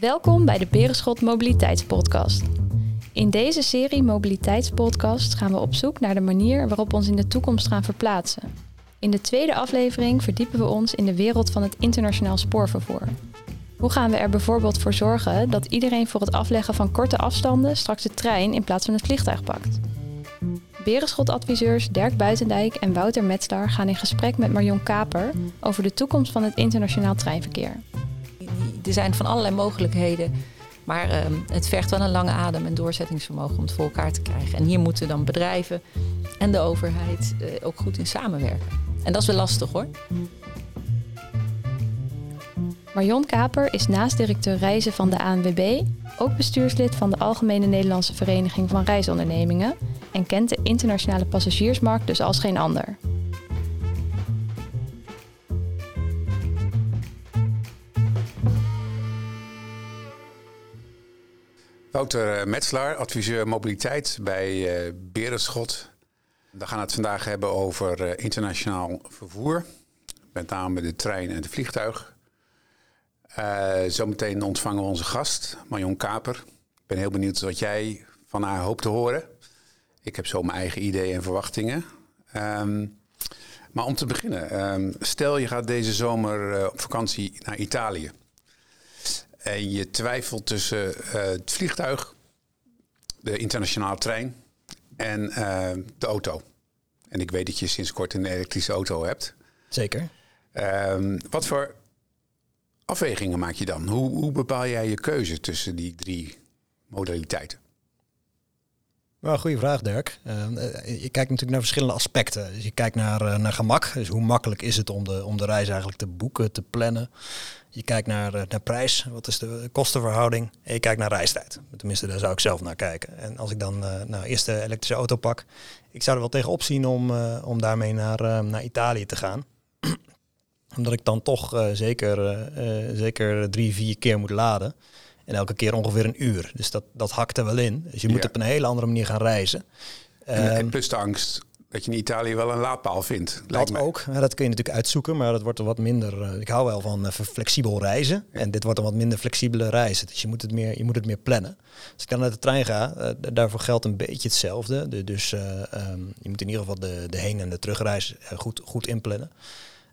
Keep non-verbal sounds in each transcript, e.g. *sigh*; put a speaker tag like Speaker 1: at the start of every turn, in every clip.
Speaker 1: Welkom bij de Berenschot Mobiliteitspodcast. In deze serie Mobiliteitspodcast gaan we op zoek naar de manier waarop we ons in de toekomst gaan verplaatsen. In de tweede aflevering verdiepen we ons in de wereld van het internationaal spoorvervoer. Hoe gaan we er bijvoorbeeld voor zorgen dat iedereen voor het afleggen van korte afstanden straks de trein in plaats van het vliegtuig pakt? Berenschot-adviseurs Dirk Buitendijk en Wouter Metzler gaan in gesprek met Marion Kaper over de toekomst van het internationaal treinverkeer.
Speaker 2: Er zijn van allerlei mogelijkheden, maar uh, het vergt wel een lange adem en doorzettingsvermogen om het voor elkaar te krijgen. En hier moeten dan bedrijven en de overheid uh, ook goed in samenwerken. En dat is wel lastig hoor.
Speaker 1: Marion Kaper is naast directeur reizen van de ANWB ook bestuurslid van de Algemene Nederlandse Vereniging van Reisondernemingen en kent de internationale passagiersmarkt dus als geen ander.
Speaker 3: Wouter Metzler, adviseur mobiliteit bij uh, Berenschot. We gaan het vandaag hebben over uh, internationaal vervoer, met name de trein en het vliegtuig. Zometeen ontvangen we onze gast, Marion Kaper. Ik ben heel benieuwd wat jij van haar hoopt te horen. Ik heb zo mijn eigen ideeën en verwachtingen. Um, maar om te beginnen, um, stel je gaat deze zomer op vakantie naar Italië. En je twijfelt tussen uh, het vliegtuig, de internationale trein en uh, de auto. En ik weet dat je sinds kort een elektrische auto hebt.
Speaker 4: Zeker.
Speaker 3: Um, wat voor afwegingen maak je dan? Hoe, hoe bepaal jij je keuze tussen die drie modaliteiten?
Speaker 4: Wel, goede vraag, Dirk. Uh, je kijkt natuurlijk naar verschillende aspecten. Dus je kijkt naar, uh, naar gemak. Dus hoe makkelijk is het om de, om de reis eigenlijk te boeken, te plannen. Je kijkt naar, uh, naar prijs, wat is de kostenverhouding. En je kijkt naar reistijd. Tenminste, daar zou ik zelf naar kijken. En als ik dan nou, eerst de elektrische auto pak, ik zou er wel tegenop zien om, om daarmee naar, naar Italië te gaan. *clears throat* Omdat ik dan toch zeker, zeker drie, vier keer moet laden. En elke keer ongeveer een uur. Dus dat, dat hakt er wel in. Dus je moet
Speaker 3: Ja.
Speaker 4: op een hele andere manier gaan reizen.
Speaker 3: En,
Speaker 4: Ehm,
Speaker 3: plus de angst dat je in Italië wel een laadpaal vindt. lijkt
Speaker 4: dat
Speaker 3: me.
Speaker 4: ook. Ja, dat kun je natuurlijk uitzoeken, maar dat wordt er wat minder. eh, ik hou wel van eh, flexibel reizen. En dit wordt een wat minder flexibele reizen. Dus je moet het meer, je moet het meer plannen. Als ik dan naar de trein ga, daarvoor geldt een beetje hetzelfde. De- dus eh, ehm, je moet in ieder geval de, de heen- en de terugreis goed, goed inplannen.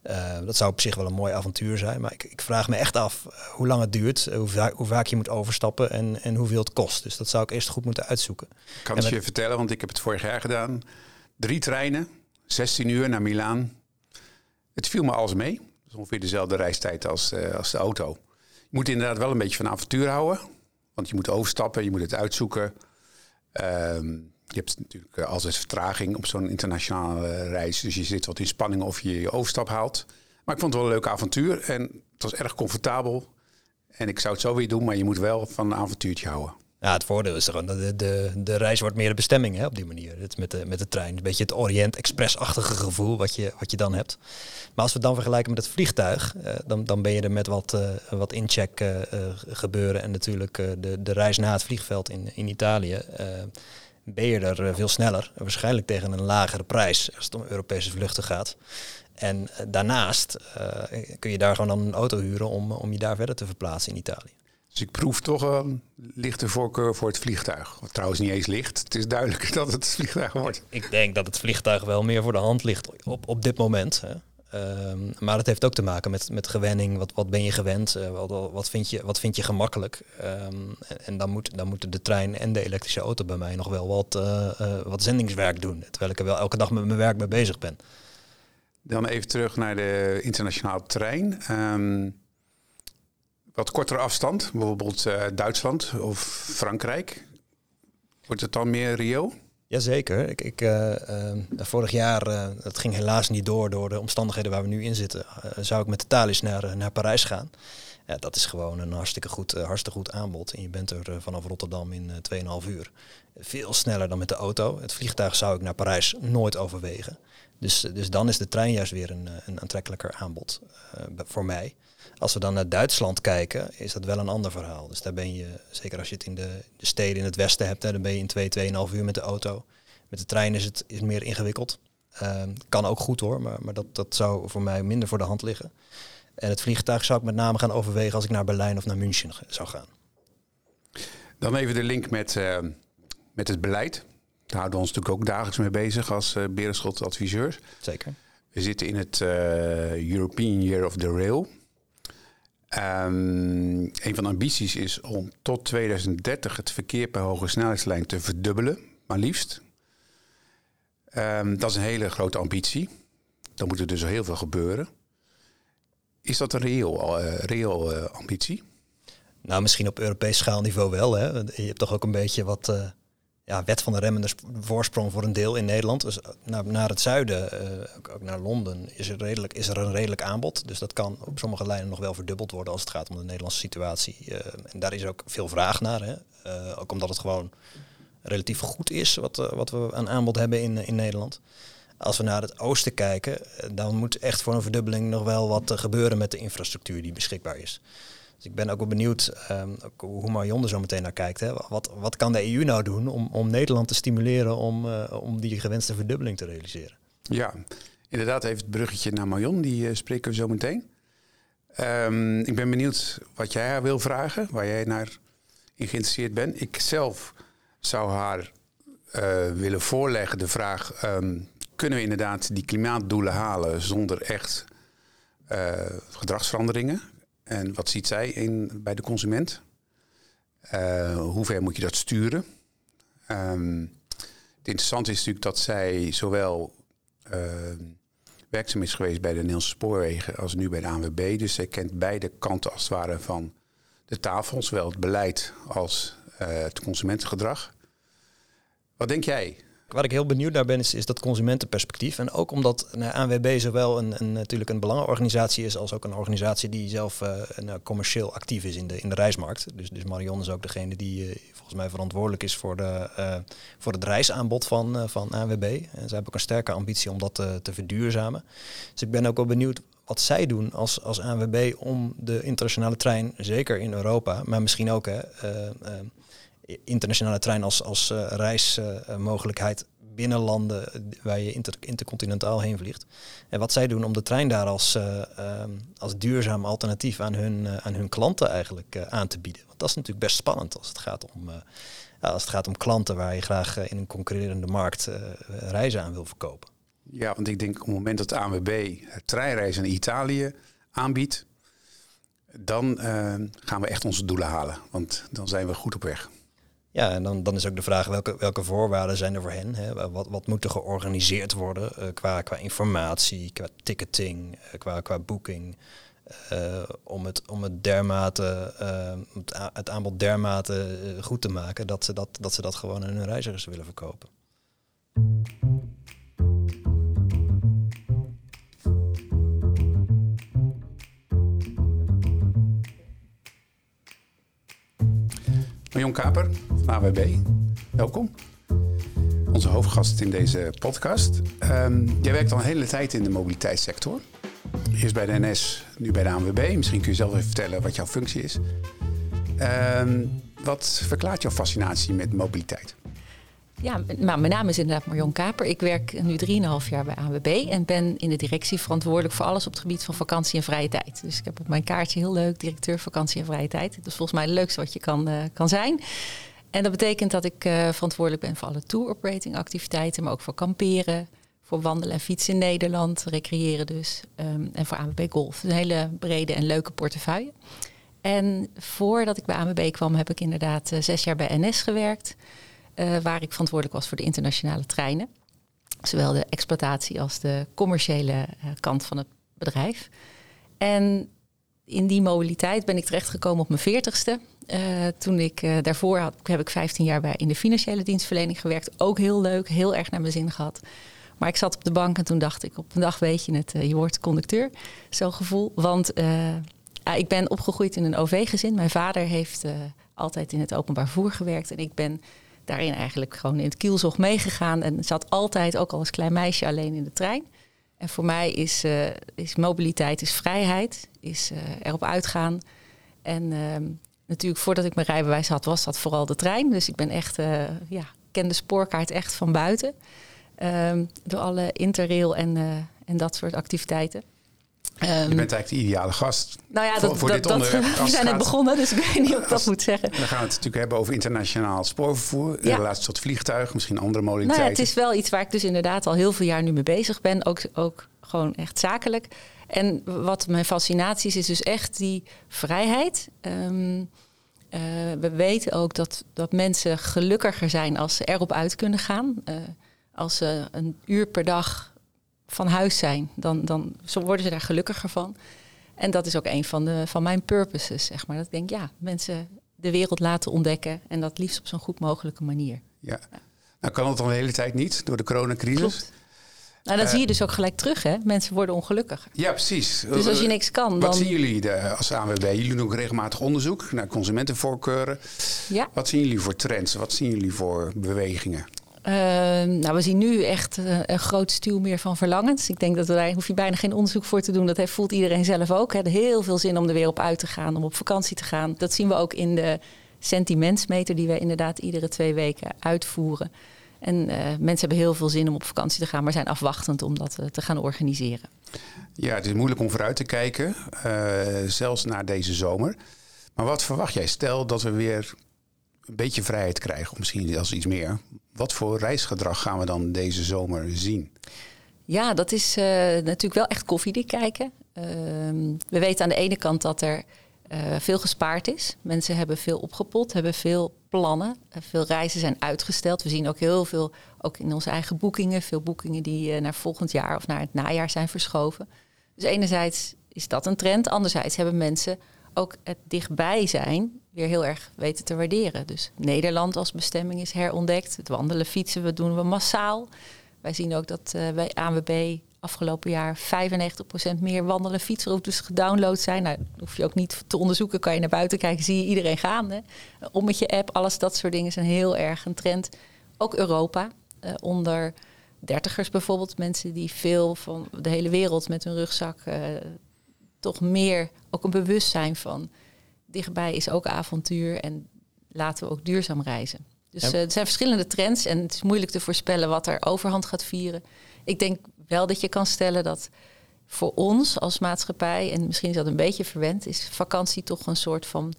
Speaker 4: Eh, dat zou op zich wel een mooi avontuur zijn. Maar ik, ik vraag me echt af eh, hoe lang het duurt, eh, hoe, vaak, hoe vaak je moet overstappen en, en hoeveel het kost. Dus dat zou ik eerst goed moeten uitzoeken.
Speaker 3: Ik kan het
Speaker 4: met-
Speaker 3: je vertellen, want ik heb het vorig jaar gedaan. Drie treinen, 16 uur naar Milaan. Het viel me alles mee. Dat is ongeveer dezelfde reistijd als, als de auto. Je moet inderdaad wel een beetje van avontuur houden. Want je moet overstappen, je moet het uitzoeken. Ehm, je hebt natuurlijk eh, altijd vertraging op zo'n internationale reis. Dus je zit wat in spanning of je je overstap haalt. Maar ik vond het wel een leuk avontuur. En het was erg comfortabel. En ik zou het zo weer doen, maar je moet wel van een avontuurtje houden.
Speaker 4: Ja, het voordeel is gewoon dat de, de, de reis wordt meer de bestemming hè, op die manier. Het met, de, met de trein. Een beetje het Orient Express-achtige gevoel wat je, wat je dan hebt. Maar als we het dan vergelijken met het vliegtuig, eh, dan, dan ben je er met wat, eh, wat incheck gebeuren en natuurlijk de, de reis naar het vliegveld in, in Italië. Ben je er eh, veel sneller, waarschijnlijk tegen een lagere prijs als het om Europese vluchten gaat. En eh, daarnaast eh, kun je daar gewoon dan een auto huren om, om je daar verder te verplaatsen in Italië.
Speaker 3: Dus ik proef toch een lichte voorkeur voor het vliegtuig. Wat trouwens niet eens licht. Het is duidelijk *laughs* dat het vliegtuig wordt.
Speaker 4: Ik denk dat het vliegtuig wel meer voor de hand ligt op, op dit moment. Hè. Ehm, maar het heeft ook te maken met, met gewenning. Wat, wat ben je gewend? Eh, wat, wat, vind je, wat vind je gemakkelijk? Ehm, en dan, moet, dan moeten de trein en de elektrische auto bij mij nog wel wat, eh, eh, wat zendingswerk doen. Terwijl ik er wel elke dag met mijn werk mee bezig ben.
Speaker 3: Dan even terug naar de internationale trein. Ehm, wat kortere afstand, bijvoorbeeld Duitsland of Frankrijk. Wordt het dan meer Rio?
Speaker 4: Jazeker. Ik, ik, eh, eh, vorig jaar, eh, dat ging helaas niet door door de omstandigheden waar we nu in zitten, eh, zou ik met de Thalys naar, eh, naar Parijs gaan. Ja, dat is gewoon een hartstikke goed, eh, hartstikke goed aanbod. En je bent er eh, vanaf Rotterdam in eh 2,5 uur. Veel sneller dan met de auto. Het vliegtuig zou ik naar Parijs nooit overwegen. Dus, dus dan is de trein juist weer een, eh, een aantrekkelijker aanbod eh, voor mij. Als we dan naar Duitsland kijken, is dat wel een ander verhaal. Dus daar ben je, zeker als je het in de, de steden in het westen hebt, hè, dan ben je in 2, 2,5 uur met de auto. Met de trein is het is meer ingewikkeld. Ehm, kan ook goed hoor, maar, maar dat, dat zou voor mij minder voor de hand liggen. En het vliegtuig zou ik met name gaan overwegen als ik naar Berlijn of naar München zou gaan.
Speaker 3: Dan even de link met, uh, met het beleid. Daar houden we ons natuurlijk ook dagelijks mee bezig als uh, Berenschot adviseurs.
Speaker 4: Zeker.
Speaker 3: We zitten in het uh, European Year of the Rail. Um, een van de ambities is om tot 2030 het verkeer per hoge snelheidslijn te verdubbelen, maar liefst. Um, dat is een hele grote ambitie. Dan moet er dus heel veel gebeuren. Is dat een reëel, uh, reëel uh, ambitie?
Speaker 4: Nou, misschien op Europees schaalniveau wel. Hè. Je hebt toch ook een beetje wat uh, ja, wet van de remmende voorsprong voor een deel in Nederland. Dus naar, naar het zuiden, ook, ook, naar Londen, is er, redelijk, is er een redelijk aanbod. Dus dat kan op sommige lijnen nog wel verdubbeld worden als het gaat om de Nederlandse situatie. en daar is ook veel vraag naar. Hè. ook omdat het gewoon relatief goed is wat, wat we aan aanbod hebben in, in Nederland. Als we naar het oosten kijken, dan moet echt voor een verdubbeling nog wel wat gebeuren met de infrastructuur die beschikbaar is. Dus ik ben ook wel benieuwd um, hoe Marion er zo meteen naar kijkt. Hè. Wat, wat kan de EU nou doen om, om Nederland te stimuleren om, uh, om die gewenste verdubbeling te realiseren?
Speaker 3: Ja, inderdaad even het bruggetje naar Marion, die uh, spreken we zo meteen. Um, ik ben benieuwd wat jij haar wil vragen, waar jij naar in geïnteresseerd bent. Ik zelf zou haar uh, willen voorleggen de vraag... Um, kunnen we inderdaad die klimaatdoelen halen zonder echt gedragsveranderingen? En wat ziet zij in, bij de consument? Uh, hoe ver moet je dat sturen? Um, het interessante is natuurlijk dat zij zowel uh, werkzaam is geweest bij de Nederlandse Spoorwegen als nu bij de ANWB. Dus zij kent beide kanten als het ware van de tafel, zowel het beleid als uh, het consumentengedrag. Wat denk jij?
Speaker 4: Waar ik heel benieuwd naar ben, is, is dat consumentenperspectief. En ook omdat nou, ANWB zowel een, een, natuurlijk een belangenorganisatie is, als ook een organisatie die zelf uh, nou, commercieel actief is in de, in de reismarkt. Dus, dus Marion is ook degene die uh, volgens mij verantwoordelijk is voor, de, voor het reisaanbod van, van ANWB. En zij hebben ook een sterke ambitie om dat te verduurzamen. Dus ik ben ook wel benieuwd wat zij doen als, als ANWB om de internationale trein, zeker in Europa, maar misschien ook hè, internationale trein als, uh, reismogelijkheid binnen landen waar je inter, intercontinentaal heen vliegt. En wat zij doen om de trein daar als, uh, um, als duurzaam alternatief aan hun, uh, aan hun klanten eigenlijk aan te bieden. Want dat is natuurlijk best spannend als het gaat om, als het gaat om klanten waar je graag in een concurrerende markt reizen aan wil verkopen.
Speaker 3: Ja, want ik denk op het moment dat de ANWB treinreizen naar Italië aanbiedt, dan gaan we echt onze doelen halen. Want dan zijn we goed op weg.
Speaker 4: Ja, en dan, dan is ook de vraag welke, welke voorwaarden zijn er voor hen? Hè? Wat, wat moet er georganiseerd worden uh, qua, qua informatie, qua ticketing, uh, qua, qua boeking? Uh, om, het, om het dermate, het, het, aanbod dermate goed te maken dat ze dat, dat ze dat gewoon aan hun reizigers willen verkopen.
Speaker 3: Marion Kaper van AWB, welkom. Onze hoofdgast in deze podcast. Um, jij werkt al een hele tijd in de mobiliteitssector. Eerst bij de NS, nu bij de ANWB. Misschien kun je zelf even vertellen wat jouw functie is. Um, wat verklaart jouw fascinatie met mobiliteit?
Speaker 2: Ja, nou, mijn naam is inderdaad Marion Kaper. Ik werk nu 3,5 jaar bij ANWB en ben in de directie verantwoordelijk voor alles op het gebied van vakantie en vrije tijd. Dus ik heb op mijn kaartje heel leuk directeur vakantie en vrije tijd. Dat is volgens mij het leukste wat je kan, uh, kan zijn. En dat betekent dat ik uh, verantwoordelijk ben voor alle tour operating activiteiten, maar ook voor kamperen, voor wandelen en fietsen in Nederland, recreëren dus, um, en voor ANWB Golf. Een hele brede en leuke portefeuille. En voordat ik bij ANWB kwam, heb ik inderdaad uh, zes jaar bij NS gewerkt. Uh, waar ik verantwoordelijk was voor de internationale treinen. Zowel de exploitatie als de commerciële uh, kant van het bedrijf. En in die mobiliteit ben ik terechtgekomen op mijn veertigste. Uh, toen ik daarvoor had, heb ik 15 jaar bij in de financiële dienstverlening gewerkt. Ook heel leuk, heel erg naar mijn zin gehad. Maar ik zat op de bank en toen dacht ik, op een dag weet je het, je wordt conducteur. Zo'n gevoel. Want ik ben opgegroeid in een OV-gezin. Mijn vader heeft altijd in het openbaar voer gewerkt. En ik ben daarin eigenlijk gewoon in het kielzog meegegaan. En zat altijd, ook al als klein meisje, alleen in de trein. En voor mij is, uh, is mobiliteit, is vrijheid, is uh, erop uitgaan. En uh, natuurlijk voordat ik mijn rijbewijs had, was dat vooral de trein. Dus ik ben echt, uh, ja, ken de spoorkaart echt van buiten. Ehm, door alle interrail en, en dat soort activiteiten.
Speaker 3: Je bent eigenlijk de ideale gast.
Speaker 2: Nou ja,
Speaker 3: voor,
Speaker 2: dat,
Speaker 3: voor
Speaker 2: dat,
Speaker 3: dit
Speaker 2: dat,
Speaker 3: onderwerp. *laughs*
Speaker 2: we zijn net begonnen, dus ik weet niet of ik dat moet zeggen.
Speaker 3: Dan gaan we het natuurlijk hebben over internationaal spoorvervoer. In
Speaker 2: Ja.
Speaker 3: relatie tot vliegtuigen, misschien andere
Speaker 2: Nou
Speaker 3: modaliteiten.
Speaker 2: ja, het is wel iets waar ik dus inderdaad al heel veel jaar nu mee bezig ben. Ook, ook gewoon echt zakelijk. En wat mijn fascinatie is, is dus echt die vrijheid. Ehm, eh, we weten ook dat, dat mensen gelukkiger zijn als ze erop uit kunnen gaan. Eh, als ze een uur per dag van huis zijn, dan, dan zo worden ze daar gelukkiger van. En dat is ook een van, de, van mijn purposes, zeg maar. Dat ik denk, ja, mensen de wereld laten ontdekken. En dat liefst op zo'n goed mogelijke manier.
Speaker 3: Ja. Nou kan het al de hele tijd niet door de coronacrisis.
Speaker 2: Klopt. Nou, dat
Speaker 3: Eh,
Speaker 2: zie je dus ook gelijk terug, hè? Mensen worden ongelukkig.
Speaker 3: Ja, precies.
Speaker 2: Dus als je niks kan,
Speaker 3: Wat
Speaker 2: dan...
Speaker 3: zien jullie de, als ANWB? Jullie doen ook regelmatig onderzoek naar consumentenvoorkeuren.
Speaker 2: Ja.
Speaker 3: Wat zien jullie voor trends? Wat zien jullie voor bewegingen?
Speaker 2: Ehm, nou, we zien nu echt eh, een groot stuw meer van verlangens. Ik denk dat we daar hoef je bijna geen onderzoek voor te doen. Dat voelt iedereen zelf ook. Hè. Heel veel zin om er weer op uit te gaan, om op vakantie te gaan. Dat zien we ook in de sentimentsmeter die we inderdaad iedere twee weken uitvoeren. En eh, mensen hebben heel veel zin om op vakantie te gaan, maar zijn afwachtend om dat eh, te gaan organiseren.
Speaker 3: Ja, het is moeilijk om vooruit te kijken, zelfs naar deze zomer. Maar wat verwacht jij? Stel dat we weer een beetje vrijheid krijgen, of misschien zelfs iets meer. Wat voor reisgedrag gaan we dan deze zomer zien?
Speaker 2: Ja, dat is eh, natuurlijk wel echt koffiedik kijken. Ehm, we weten aan de ene kant dat er eh, veel gespaard is. Mensen hebben veel opgepot, hebben veel plannen. Eh, veel reizen zijn uitgesteld. We zien ook heel veel, ook in onze eigen boekingen, veel boekingen die naar volgend jaar of naar het najaar zijn verschoven. Dus enerzijds is dat een trend. Anderzijds hebben mensen ook het dichtbij zijn weer heel erg weten te waarderen. Dus Nederland als bestemming is herontdekt. Het wandelen, fietsen, we doen we massaal. Wij zien ook dat eh, bij ANWB afgelopen jaar 95% meer wandelen fietsroutes gedownload zijn. Nou, hoef je ook niet te onderzoeken, kan je naar buiten kijken, zie je iedereen gaan. Hè? Om met je app, alles dat soort dingen zijn heel erg een trend. Ook Europa, eh, onder dertigers bijvoorbeeld, mensen die veel van de hele wereld met hun rugzak eh, toch meer ook een bewustzijn van dichtbij is ook avontuur en laten we ook duurzaam reizen. Dus
Speaker 4: Ja.
Speaker 2: eh, er zijn verschillende trends en het is moeilijk te voorspellen wat er overhand gaat vieren. Ik denk wel dat je kan stellen dat voor ons als maatschappij, en misschien is dat een beetje verwend, is vakantie toch een soort van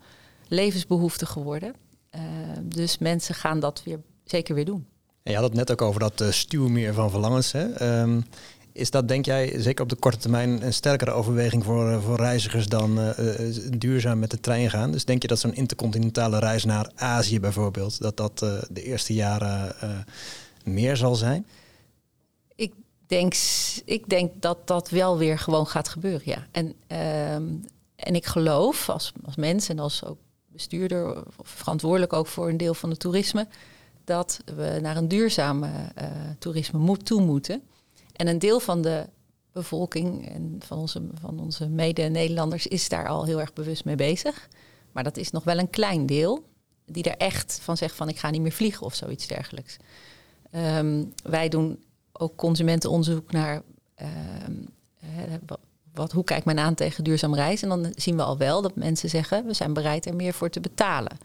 Speaker 2: levensbehoefte geworden. Eh, dus mensen gaan dat weer zeker weer doen.
Speaker 4: En je had het net ook over dat uh, stuw meer van verlangens. Hè? Ehm, is dat, denk jij, zeker op de korte termijn, een sterkere overweging voor, uh, voor reizigers dan uh, duurzaam met de trein gaan? Dus denk je dat zo'n intercontinentale reis naar Azië bijvoorbeeld, dat dat de eerste jaren meer zal zijn?
Speaker 2: Ik denk, ik denk dat dat wel weer gewoon gaat gebeuren, ja. En, ehm, en ik geloof als, als mens en als ook bestuurder, verantwoordelijk ook voor een deel van het toerisme, dat we naar een duurzame toerisme moet, toe moeten. En een deel van de bevolking en van onze, van onze mede-Nederlanders is daar al heel erg bewust mee bezig. Maar dat is nog wel een klein deel die er echt van zegt van ik ga niet meer vliegen of zoiets dergelijks. Um, wij doen ook consumentenonderzoek naar wat, wat, hoe kijkt men aan tegen duurzaam reizen. En dan zien we al wel dat mensen zeggen we zijn bereid er meer voor te betalen.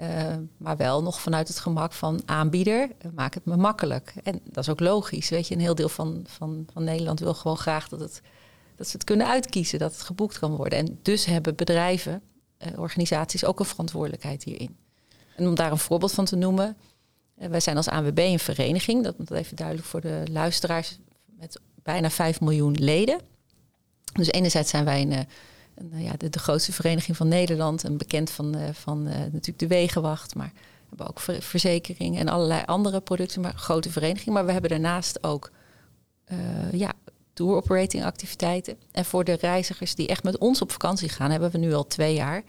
Speaker 2: Uh, maar wel nog vanuit het gemak van aanbieder, maak het me makkelijk. En dat is ook logisch. Weet je, een heel deel van, van, van Nederland wil gewoon graag dat, het, dat ze het kunnen uitkiezen, dat het geboekt kan worden. En dus hebben bedrijven, uh, organisaties ook een verantwoordelijkheid hierin. En om daar een voorbeeld van te noemen, wij zijn als ANWB een vereniging, dat moet even duidelijk voor de luisteraars, met bijna 5 miljoen leden. Dus enerzijds zijn wij een nou ja, de, grootste vereniging van Nederland. En bekend van, uh, van uh, natuurlijk de Wegenwacht. Maar we hebben ook ver, verzekeringen en allerlei andere producten. Maar grote vereniging. Maar we hebben daarnaast ook uh, ja, tour operating activiteiten. En voor de reizigers die echt met ons op vakantie gaan, hebben we nu al twee jaar.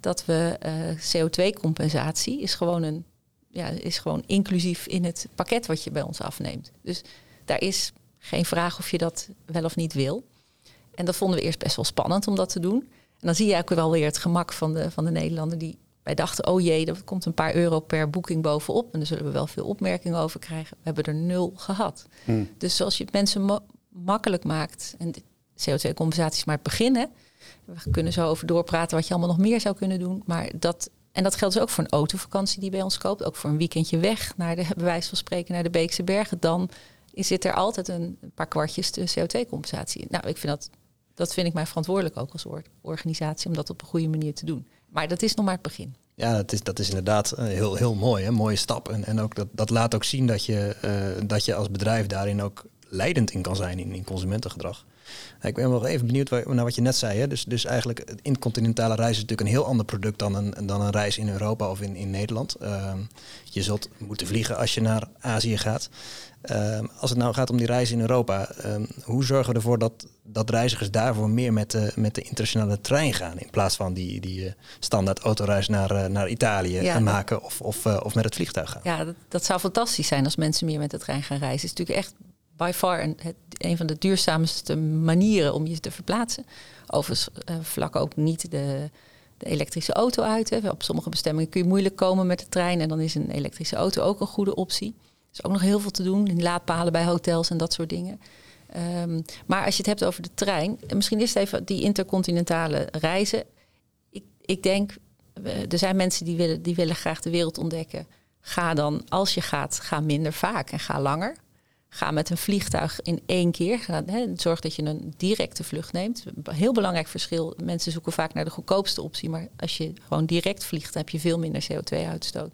Speaker 2: Dat we CO2-compensatie is gewoon een ja, is gewoon inclusief in het pakket wat je bij ons afneemt. Dus daar is geen vraag of je dat wel of niet wil. En dat vonden we eerst best wel spannend om dat te doen. En dan zie je ook wel weer het gemak van de, van de Nederlander die wij dachten, oh jee, er komt een paar euro per boeking bovenop. En daar zullen we wel veel opmerkingen over krijgen. We hebben er nul gehad. Hmm. Dus zoals je het mensen ma makkelijk maakt. En CO2-compensatie is maar het begin. Hè? We kunnen zo over doorpraten wat je allemaal nog meer zou kunnen doen. Maar dat, en dat geldt dus ook voor een autovakantie die bij ons koopt. Ook voor een weekendje weg naar de, *laughs* bij wijze van spreken, naar de Beekse Bergen. Dan zit er altijd een paar kwartjes de CO2-compensatie in. Nou, ik vind dat dat vind ik mij verantwoordelijk ook als organisatie om dat op een goede manier te doen. Maar dat is nog maar het begin.
Speaker 4: Ja, dat is, dat is inderdaad eh, heel, heel mooi, een mooie stap. En, en ook dat, dat laat ook zien dat je, uh, dat je als bedrijf daarin ook leidend in kan zijn in consumentengedrag. Ik ben wel even benieuwd naar wat je net zei. Hè? Dus, dus eigenlijk intercontinentale reis is natuurlijk een heel ander product dan een, dan een reis in Europa of in, in Nederland. Uh, je zult moeten vliegen als je naar Azië gaat. Uh, als het nou gaat om die reis in Europa, ehm, hoe zorgen we ervoor dat, dat reizigers daarvoor meer met de, met de internationale trein gaan in plaats van die, die uh, standaard autoreis naar, uh, naar Italië ja, maken of, of, eh, of met het vliegtuig gaan?
Speaker 2: Ja, dat, dat, zou fantastisch zijn als mensen meer met de trein gaan reizen. Het is natuurlijk echt by far een, van de duurzaamste manieren om je te verplaatsen. Overigens vlak ook niet de, de elektrische auto uit. Hè. Op sommige bestemmingen kun je moeilijk komen met de trein en dan is een elektrische auto ook een goede optie is ook nog heel veel te doen. In laadpalen bij hotels en dat soort dingen. Um, maar als je het hebt over de trein, misschien is het even die intercontinentale reizen. Ik, ik denk, er zijn mensen die willen, die willen graag de wereld ontdekken. Ga dan, als je gaat, ga minder vaak en ga langer. Ga met een vliegtuig in één keer. Zorg dat je een directe vlucht neemt. Heel belangrijk verschil. Mensen zoeken vaak naar de goedkoopste optie. Maar als je gewoon direct vliegt, heb je veel minder CO2-uitstoot.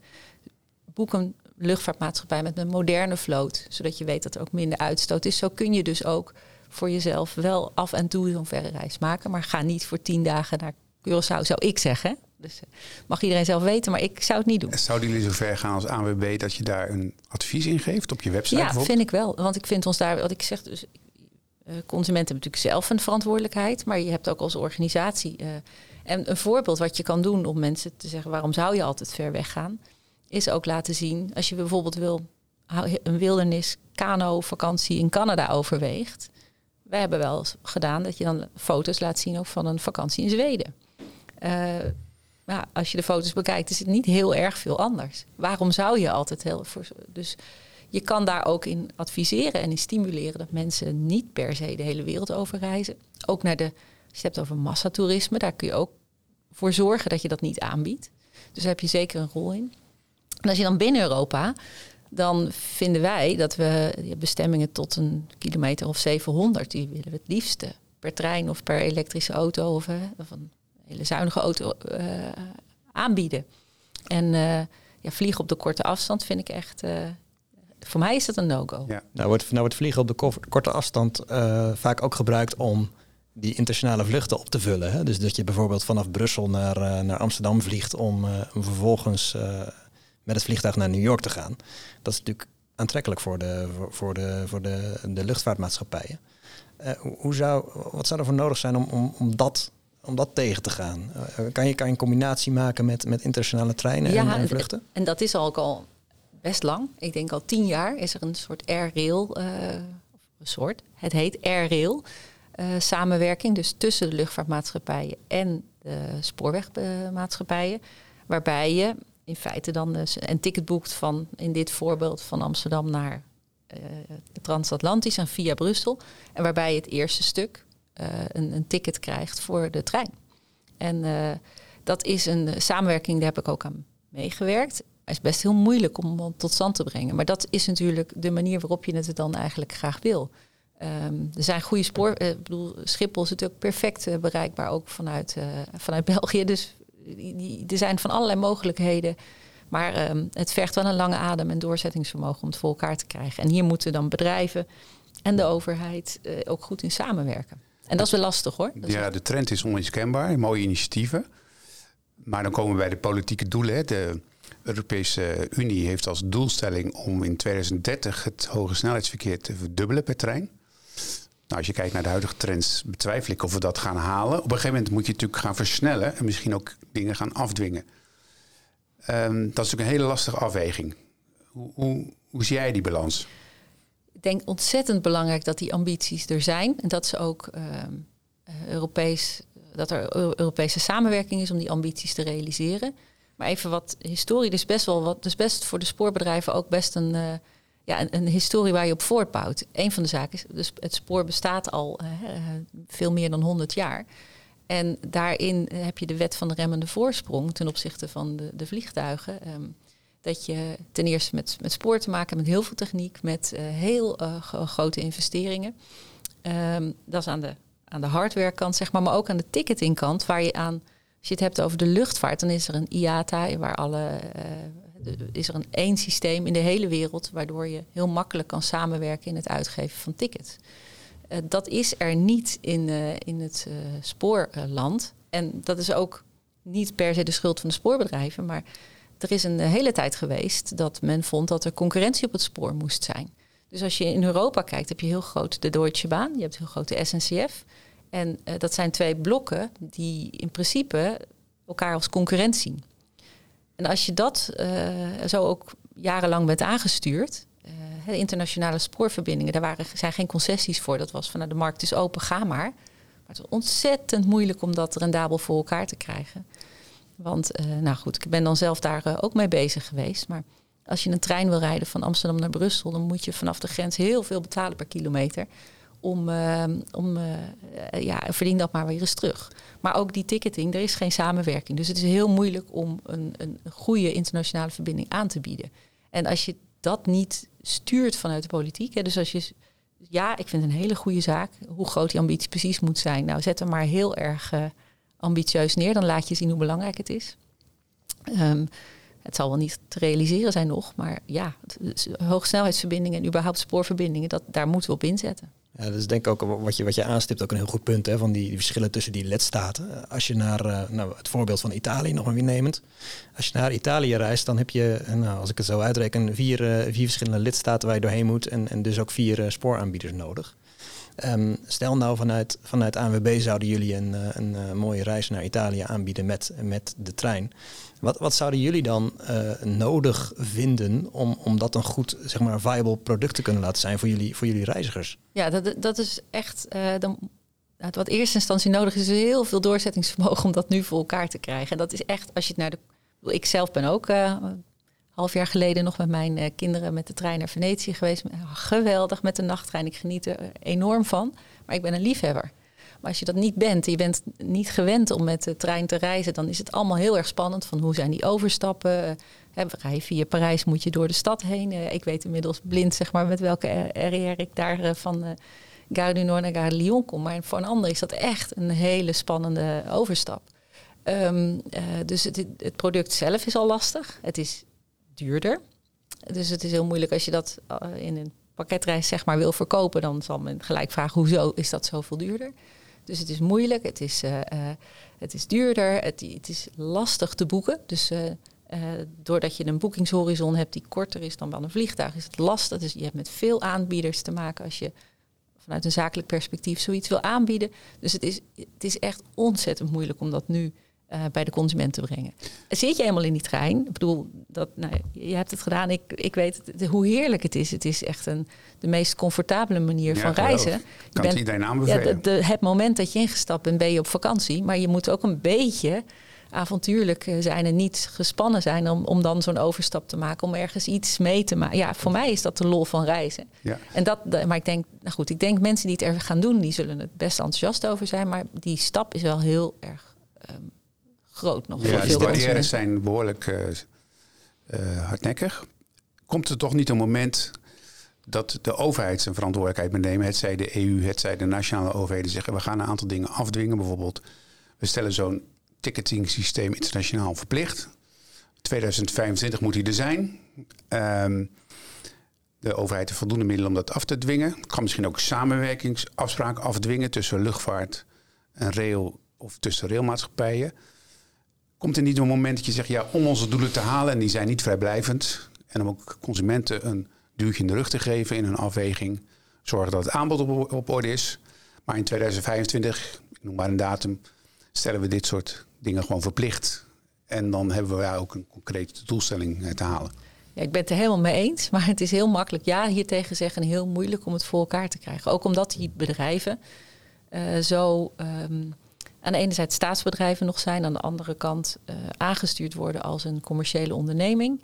Speaker 2: Boek een luchtvaartmaatschappij met een moderne vloot, zodat je weet dat er ook minder uitstoot is. Zo kun je dus ook voor jezelf wel af en toe zo'n verre reis maken, maar ga niet voor tien dagen naar Curaçao, zou ik zeggen. Dus uh, mag iedereen zelf weten, maar ik zou het niet doen.
Speaker 3: Zouden jullie zo ver gaan als ANWB dat je daar een advies in geeft op je website?
Speaker 2: Ja, vind ik wel. Want ik vind ons daar, wat ik zeg, dus uh, consumenten hebben natuurlijk zelf een verantwoordelijkheid, maar je hebt ook als organisatie. Uh, en een voorbeeld wat je kan doen om mensen te zeggen: waarom zou je altijd ver weg gaan? is ook laten zien, als je bijvoorbeeld wil een wildernis kano vakantie in Canada overweegt. We hebben wel gedaan dat je dan foto's laat zien ook van een vakantie in Zweden. Uh, als je de foto's bekijkt, is het niet heel erg veel anders. Waarom zou je altijd heel voor. Dus je kan daar ook in adviseren en in stimuleren dat mensen niet per se de hele wereld over reizen. Ook naar de, als je het hebt over massatoerisme, daar kun je ook voor zorgen dat je dat niet aanbiedt. Dus daar heb je zeker een rol in. En als je dan binnen Europa, dan vinden wij dat we bestemmingen tot een kilometer of 700, die willen we het liefste per trein of per elektrische auto of, of hele zuinige auto uh, aanbieden. En uh, ja, vliegen op de korte afstand vind ik echt. voor mij is dat een no-go. Ja.
Speaker 4: Nou, wordt, nou wordt vliegen op de korte afstand vaak ook gebruikt om die internationale vluchten op te vullen. Hè? Dus dat je bijvoorbeeld vanaf Brussel naar, naar Amsterdam vliegt om, vervolgens met het vliegtuig naar New York te gaan. Dat is natuurlijk aantrekkelijk voor de, voor, de, voor de, de luchtvaartmaatschappijen. Uh, hoe zou, wat zou er voor nodig zijn om, om, om, dat, om dat tegen te gaan? Uh, kan, je, kan je een combinatie maken met, met internationale treinen
Speaker 2: ja,
Speaker 4: en, vluchten?
Speaker 2: En dat is al, al best lang. Ik denk al tien jaar is er een soort air-rail, uh, een soort, het heet air-rail samenwerking. Dus tussen de luchtvaartmaatschappijen en de spoorwegmaatschappijen. Waarbij je in feite dan dus een ticket boekt van, in dit voorbeeld, van Amsterdam naar uh, transatlantisch en via Brussel. En waarbij je het eerste stuk een, een, ticket krijgt voor de trein. En uh, dat is een samenwerking, daar heb ik ook aan meegewerkt. Het is best heel moeilijk om, tot stand te brengen. Maar dat is natuurlijk de manier waarop je het dan eigenlijk graag wil. Um, er zijn goede spoor. Ik bedoel, Schiphol is natuurlijk perfect bereikbaar ook vanuit, vanuit België. Dus er zijn van allerlei mogelijkheden. Maar um, het vergt wel een lange adem en doorzettingsvermogen om het voor elkaar te krijgen. En hier moeten dan bedrijven en de overheid ook goed in samenwerken. En dat is wel lastig hoor.
Speaker 3: ja, de trend is onmiskenbaar. Mooie initiatieven. Maar dan komen we bij de politieke doelen. De Europese Unie heeft als doelstelling om in 2030 het hoge snelheidsverkeer te verdubbelen per trein. Nou, als je kijkt naar de huidige trends, betwijfel ik of we dat gaan halen. Op een gegeven moment moet je natuurlijk gaan versnellen en misschien ook dingen gaan afdwingen. Um, dat is natuurlijk een hele lastige afweging. Hoe, hoe, hoe zie jij die balans?
Speaker 2: Denk ontzettend belangrijk dat die ambities er zijn en dat ze ook uh, Europees, dat er Europese samenwerking is om die ambities te realiseren. Maar even wat historie, dus best wel wat, dus best voor de spoorbedrijven ook best een. Uh, ja, een, een, historie waar je op voortbouwt. Een van de zaken is, dus het spoor bestaat al uh, veel meer dan 100 jaar. En daarin heb je de wet van de remmende voorsprong ten opzichte van de, de vliegtuigen. Um, dat je ten eerste met, met spoor te maken hebt, met heel veel techniek, met uh, heel uh, grote investeringen. Um, dat is aan de aan de hardwarekant, zeg maar, maar ook aan de ticketingkant, waar je aan, als je het hebt over de luchtvaart, dan is er een IATA, waar alle, uh, is er een één systeem in de hele wereld, waardoor je heel makkelijk kan samenwerken in het uitgeven van tickets. Dat is er niet in, in het spoorland. En dat is ook niet per se de schuld van de spoorbedrijven, maar er is een hele tijd geweest dat men vond dat er concurrentie op het spoor moest zijn. Dus als je in Europa kijkt, heb je heel groot de Deutsche Bahn, je hebt heel groot de SNCF. En uh, dat zijn twee blokken die in principe elkaar als concurrent zien. En als je dat uh, zo ook jarenlang bent aangestuurd, de internationale spoorverbindingen, daar waren, zijn geen concessies voor. Dat was van nou, de markt is open, ga maar. Maar het was ontzettend moeilijk om dat rendabel voor elkaar te krijgen. Want, nou goed, ik ben dan zelf daar ook mee bezig geweest. Maar als je een trein wil rijden van Amsterdam naar Brussel, dan moet je vanaf de grens heel veel betalen per kilometer. Om, uh, om uh, ja, verdien dat maar weer eens terug. Maar ook die ticketing, er is geen samenwerking. Dus het is heel moeilijk om een, een goede internationale verbinding aan te bieden. En als je dat niet stuurt vanuit de politiek, hè, dus als je ja, ik vind het een hele goede zaak. Hoe groot die ambitie precies moet zijn. Nou, zet hem maar heel erg ambitieus neer. Dan laat je zien hoe belangrijk het is. Um, het zal wel niet te realiseren zijn nog, maar ja, hoogsnelheidsverbindingen en überhaupt spoorverbindingen, dat, daar moeten we op inzetten.
Speaker 4: Ja, dat is denk ik ook wat je, wat je aanstipt ook een heel goed punt, hè, van die, verschillen tussen die lidstaten. Als je naar uh, nou, het voorbeeld van Italië nog maar weer nemend. Als je naar Italië reist, dan heb je, nou, als ik het zo uitreken, vier, uh, vier verschillende lidstaten waar je doorheen moet en, en dus ook vier spooraanbieders nodig. Um, stel nou vanuit, vanuit ANWB zouden jullie een, een, een mooie reis naar Italië aanbieden met, met de trein. Wat, wat zouden jullie dan uh, nodig vinden om, om dat een goed, zeg maar, viable product te kunnen laten zijn voor jullie, voor jullie reizigers?
Speaker 2: Ja, dat, dat is echt. Uh, dan, wat eerste instantie nodig is, is heel veel doorzettingsvermogen om dat nu voor elkaar te krijgen. En dat is echt, als je het naar de. Ik zelf ben ook half jaar geleden nog met mijn kinderen met de trein naar Venetië geweest. Geweldig met de nachttrein. Ik geniet er enorm van. Maar ik ben een liefhebber. Maar als je dat niet bent, je bent niet gewend om met de trein te reizen, dan is het allemaal heel erg spannend. Van hoe zijn die overstappen? He, rij via Parijs moet je door de stad heen. Uh, ik weet inmiddels blind zeg maar, met welke RER ik daar uh, van Gare du Nord naar Gare Lyon kom. Maar voor een ander is dat echt een hele spannende overstap. Um, dus het, het, product zelf is al lastig. Het is duurder. Dus het is heel moeilijk als je dat in een pakketreis zeg maar wil verkopen. Dan zal men gelijk vragen, hoezo is dat zoveel duurder? Dus het is moeilijk, het is, uh, uh, het is duurder, het, het, is lastig te boeken. Dus doordat je een boekingshorizon hebt die korter is dan bij een vliegtuig, is het lastig. Dus je hebt met veel aanbieders te maken als je vanuit een zakelijk perspectief zoiets wil aanbieden. Dus het is, het is echt ontzettend moeilijk om dat nu uh, bij de consument te brengen. Zit je eenmaal in die trein? Ik bedoel, dat, nou, je hebt het gedaan. Ik, ik weet het, hoe heerlijk het is. Het is echt een, de meest comfortabele manier
Speaker 3: ja,
Speaker 2: van reizen.
Speaker 3: Je kan bent, het iedereen aanbevelen.
Speaker 2: Ja, de, de, het moment dat je ingestapt bent, ben je op vakantie. Maar je moet ook een beetje avontuurlijk eh, zijn en niet gespannen zijn om, om dan zo'n overstap te maken, om ergens iets mee te maken. Ja, voor mij is dat de lol van reizen.
Speaker 3: Ja.
Speaker 2: En dat, maar ik denk, nou goed, ik denk mensen die het er gaan doen, die zullen het best enthousiast over zijn. Maar die stap is wel heel erg um, groot nog.
Speaker 3: Ja,
Speaker 2: voor veel
Speaker 3: de barrières zijn behoorlijk uh, uh, hardnekkig. Komt er toch niet een moment dat de overheid zijn verantwoordelijkheid moet nemen? Het zij de EU, het zij de nationale overheden zeggen... we gaan een aantal dingen afdwingen. Bijvoorbeeld, we stellen zo'n ticketing systeem internationaal verplicht. 2025 moet hij er zijn. Um, de overheid heeft voldoende middelen om dat af te dwingen. Kan misschien ook samenwerkingsafspraken afdwingen tussen luchtvaart en rail of tussen railmaatschappijen. Komt er niet een moment dat je zegt, ja, om onze doelen te halen, en die zijn niet vrijblijvend, en om ook consumenten een duwtje in de rug te geven in hun afweging, zorgen dat het aanbod op, orde is. Maar in 2025, ik noem maar een datum, stellen we dit soort dingen gewoon verplicht. En dan hebben we ook een concrete doelstelling te halen.
Speaker 2: Ja, ik ben het er helemaal mee eens, maar het is heel makkelijk ja hiertegen zeggen en heel moeilijk om het voor elkaar te krijgen. Ook omdat die bedrijven uh, zo um, aan de ene zijde staatsbedrijven nog zijn, aan de andere kant uh, aangestuurd worden als een commerciële onderneming.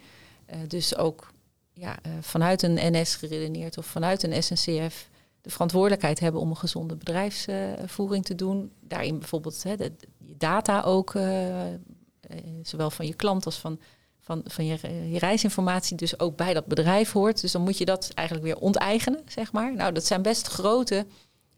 Speaker 2: Uh, dus ook ja, uh, vanuit een NS geredeneerd of vanuit een SNCF de verantwoordelijkheid hebben om een gezonde bedrijfsvoering te doen. Daarin bijvoorbeeld hè, data ook, zowel van je klant als van, van, van je, je reisinformatie, dus ook bij dat bedrijf hoort. Dus dan moet je dat eigenlijk weer onteigenen, zeg maar. Nou, dat zijn best grote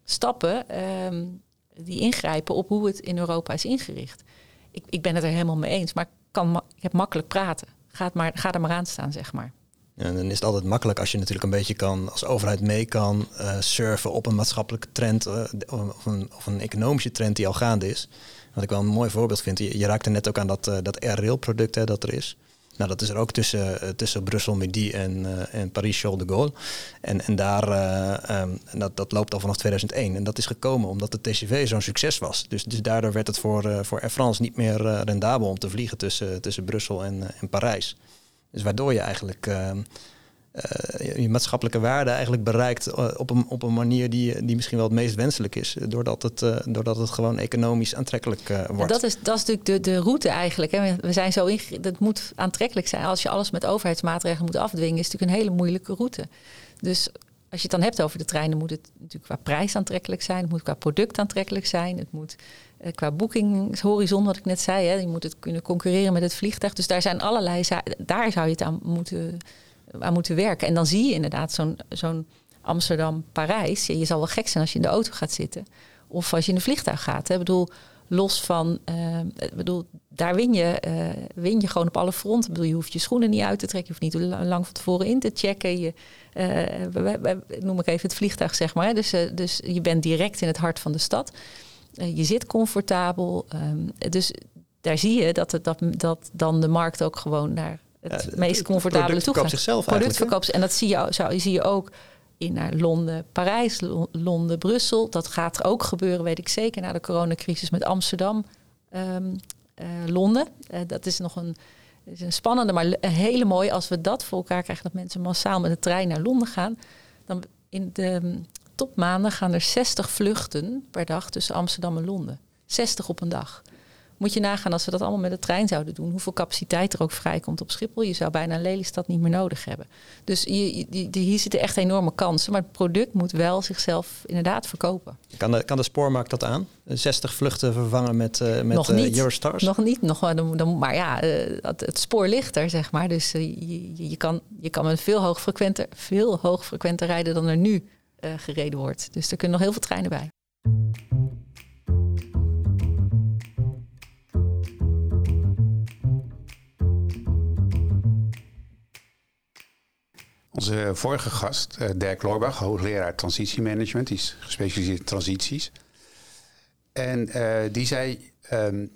Speaker 2: stappen. Um, die ingrijpen op hoe het in Europa is ingericht. Ik, ik ben het er helemaal mee eens, maar ik, kan, ik heb makkelijk praten. Ga, maar, ga er maar aan staan, zeg maar.
Speaker 4: En dan is het altijd makkelijk als je natuurlijk een beetje kan, als overheid mee kan uh, surfen op een maatschappelijke trend uh, of, een, of, een, economische trend die al gaande is. Wat ik wel een mooi voorbeeld vind, je, je raakte net ook aan dat, uh, dat Air-rail product dat er is. Nou, dat is er ook tussen, tussen Brussel, Midi en, en Paris-Charles de Gaulle. En, en daar, um, dat, dat loopt al vanaf 2001. En dat is gekomen omdat de TCV zo'n succes was. Dus, dus daardoor werd het voor, voor Air France niet meer rendabel om te vliegen tussen, tussen Brussel en, en Parijs. Dus waardoor je eigenlijk uh, je maatschappelijke waarde eigenlijk bereikt eh, op, een, op een manier die, die misschien wel het meest wenselijk is. Doordat het, uh, doordat het gewoon economisch aantrekkelijk wordt.
Speaker 2: dat, is, dat is natuurlijk de, de route eigenlijk. Hè. We zijn zo dat moet aantrekkelijk zijn. Als je alles met overheidsmaatregelen moet afdwingen, is het natuurlijk een hele moeilijke route. Dus als je het dan hebt over de treinen, moet het natuurlijk qua prijs aantrekkelijk zijn. Het moet qua product aantrekkelijk zijn. Het moet uh, qua boekingshorizon, wat ik net zei, hè, je moet het kunnen concurreren met het vliegtuig. Dus daar zijn allerlei daar zou je het aan moeten, aan moeten werken. En dan zie je inderdaad zo'n zo'n Amsterdam-Parijs. Je, zal wel gek zijn als je in de auto gaat zitten. Of als je in een vliegtuig gaat. Ik bedoel, los van, uh, bedoel, daar win je, uh, win je gewoon op alle fronten. Ik bedoel, je hoeft je schoenen niet uit te trekken, je hoeft niet lang van tevoren in te checken. Je, uh, noem ik even het vliegtuig, zeg maar. Dus, dus je bent direct in het hart van de stad. je zit comfortabel. Um, dus daar zie je dat, het, dat, dat dan de markt ook gewoon naar het ja, meest comfortabele toe gaat.
Speaker 4: zichzelf
Speaker 2: product verkoopt En dat zie je, zou, zie je ook in naar Londen, Parijs, Londen, Brussel. Dat gaat ook gebeuren, weet ik zeker, na de coronacrisis met Amsterdam, um, uh, Londen. Uh, dat is nog een, is een spannende, maar een hele mooie. Als we dat voor elkaar krijgen, dat mensen massaal met de trein naar Londen gaan. Dan in de um, topmaanden gaan er 60 vluchten per dag tussen Amsterdam en Londen. 60 op een dag. Moet je nagaan als we dat allemaal met de trein zouden doen, hoeveel capaciteit er ook vrijkomt op Schiphol. Je zou bijna Lelystad niet meer nodig hebben. Dus je, hier zitten echt enorme kansen. Maar het product moet wel zichzelf inderdaad verkopen.
Speaker 4: Kan de, kan de spoormarkt dat aan? 60 vluchten vervangen met, uh, met
Speaker 2: nog niet,
Speaker 4: uh, Eurostars?
Speaker 2: Nog niet. Nog, dan, dan, maar ja, uh, het, het, spoor ligt er, zeg maar. Dus je, je, kan, je kan met veel hoogfrequenter, veel hoogfrequenter rijden dan er nu gereden wordt. Dus er kunnen nog heel veel treinen bij.
Speaker 3: Onze vorige gast, uh, Dirk Loorbach, hoogleraar transitiemanagement, die is gespecialiseerd in transities. En uh, die zei, um,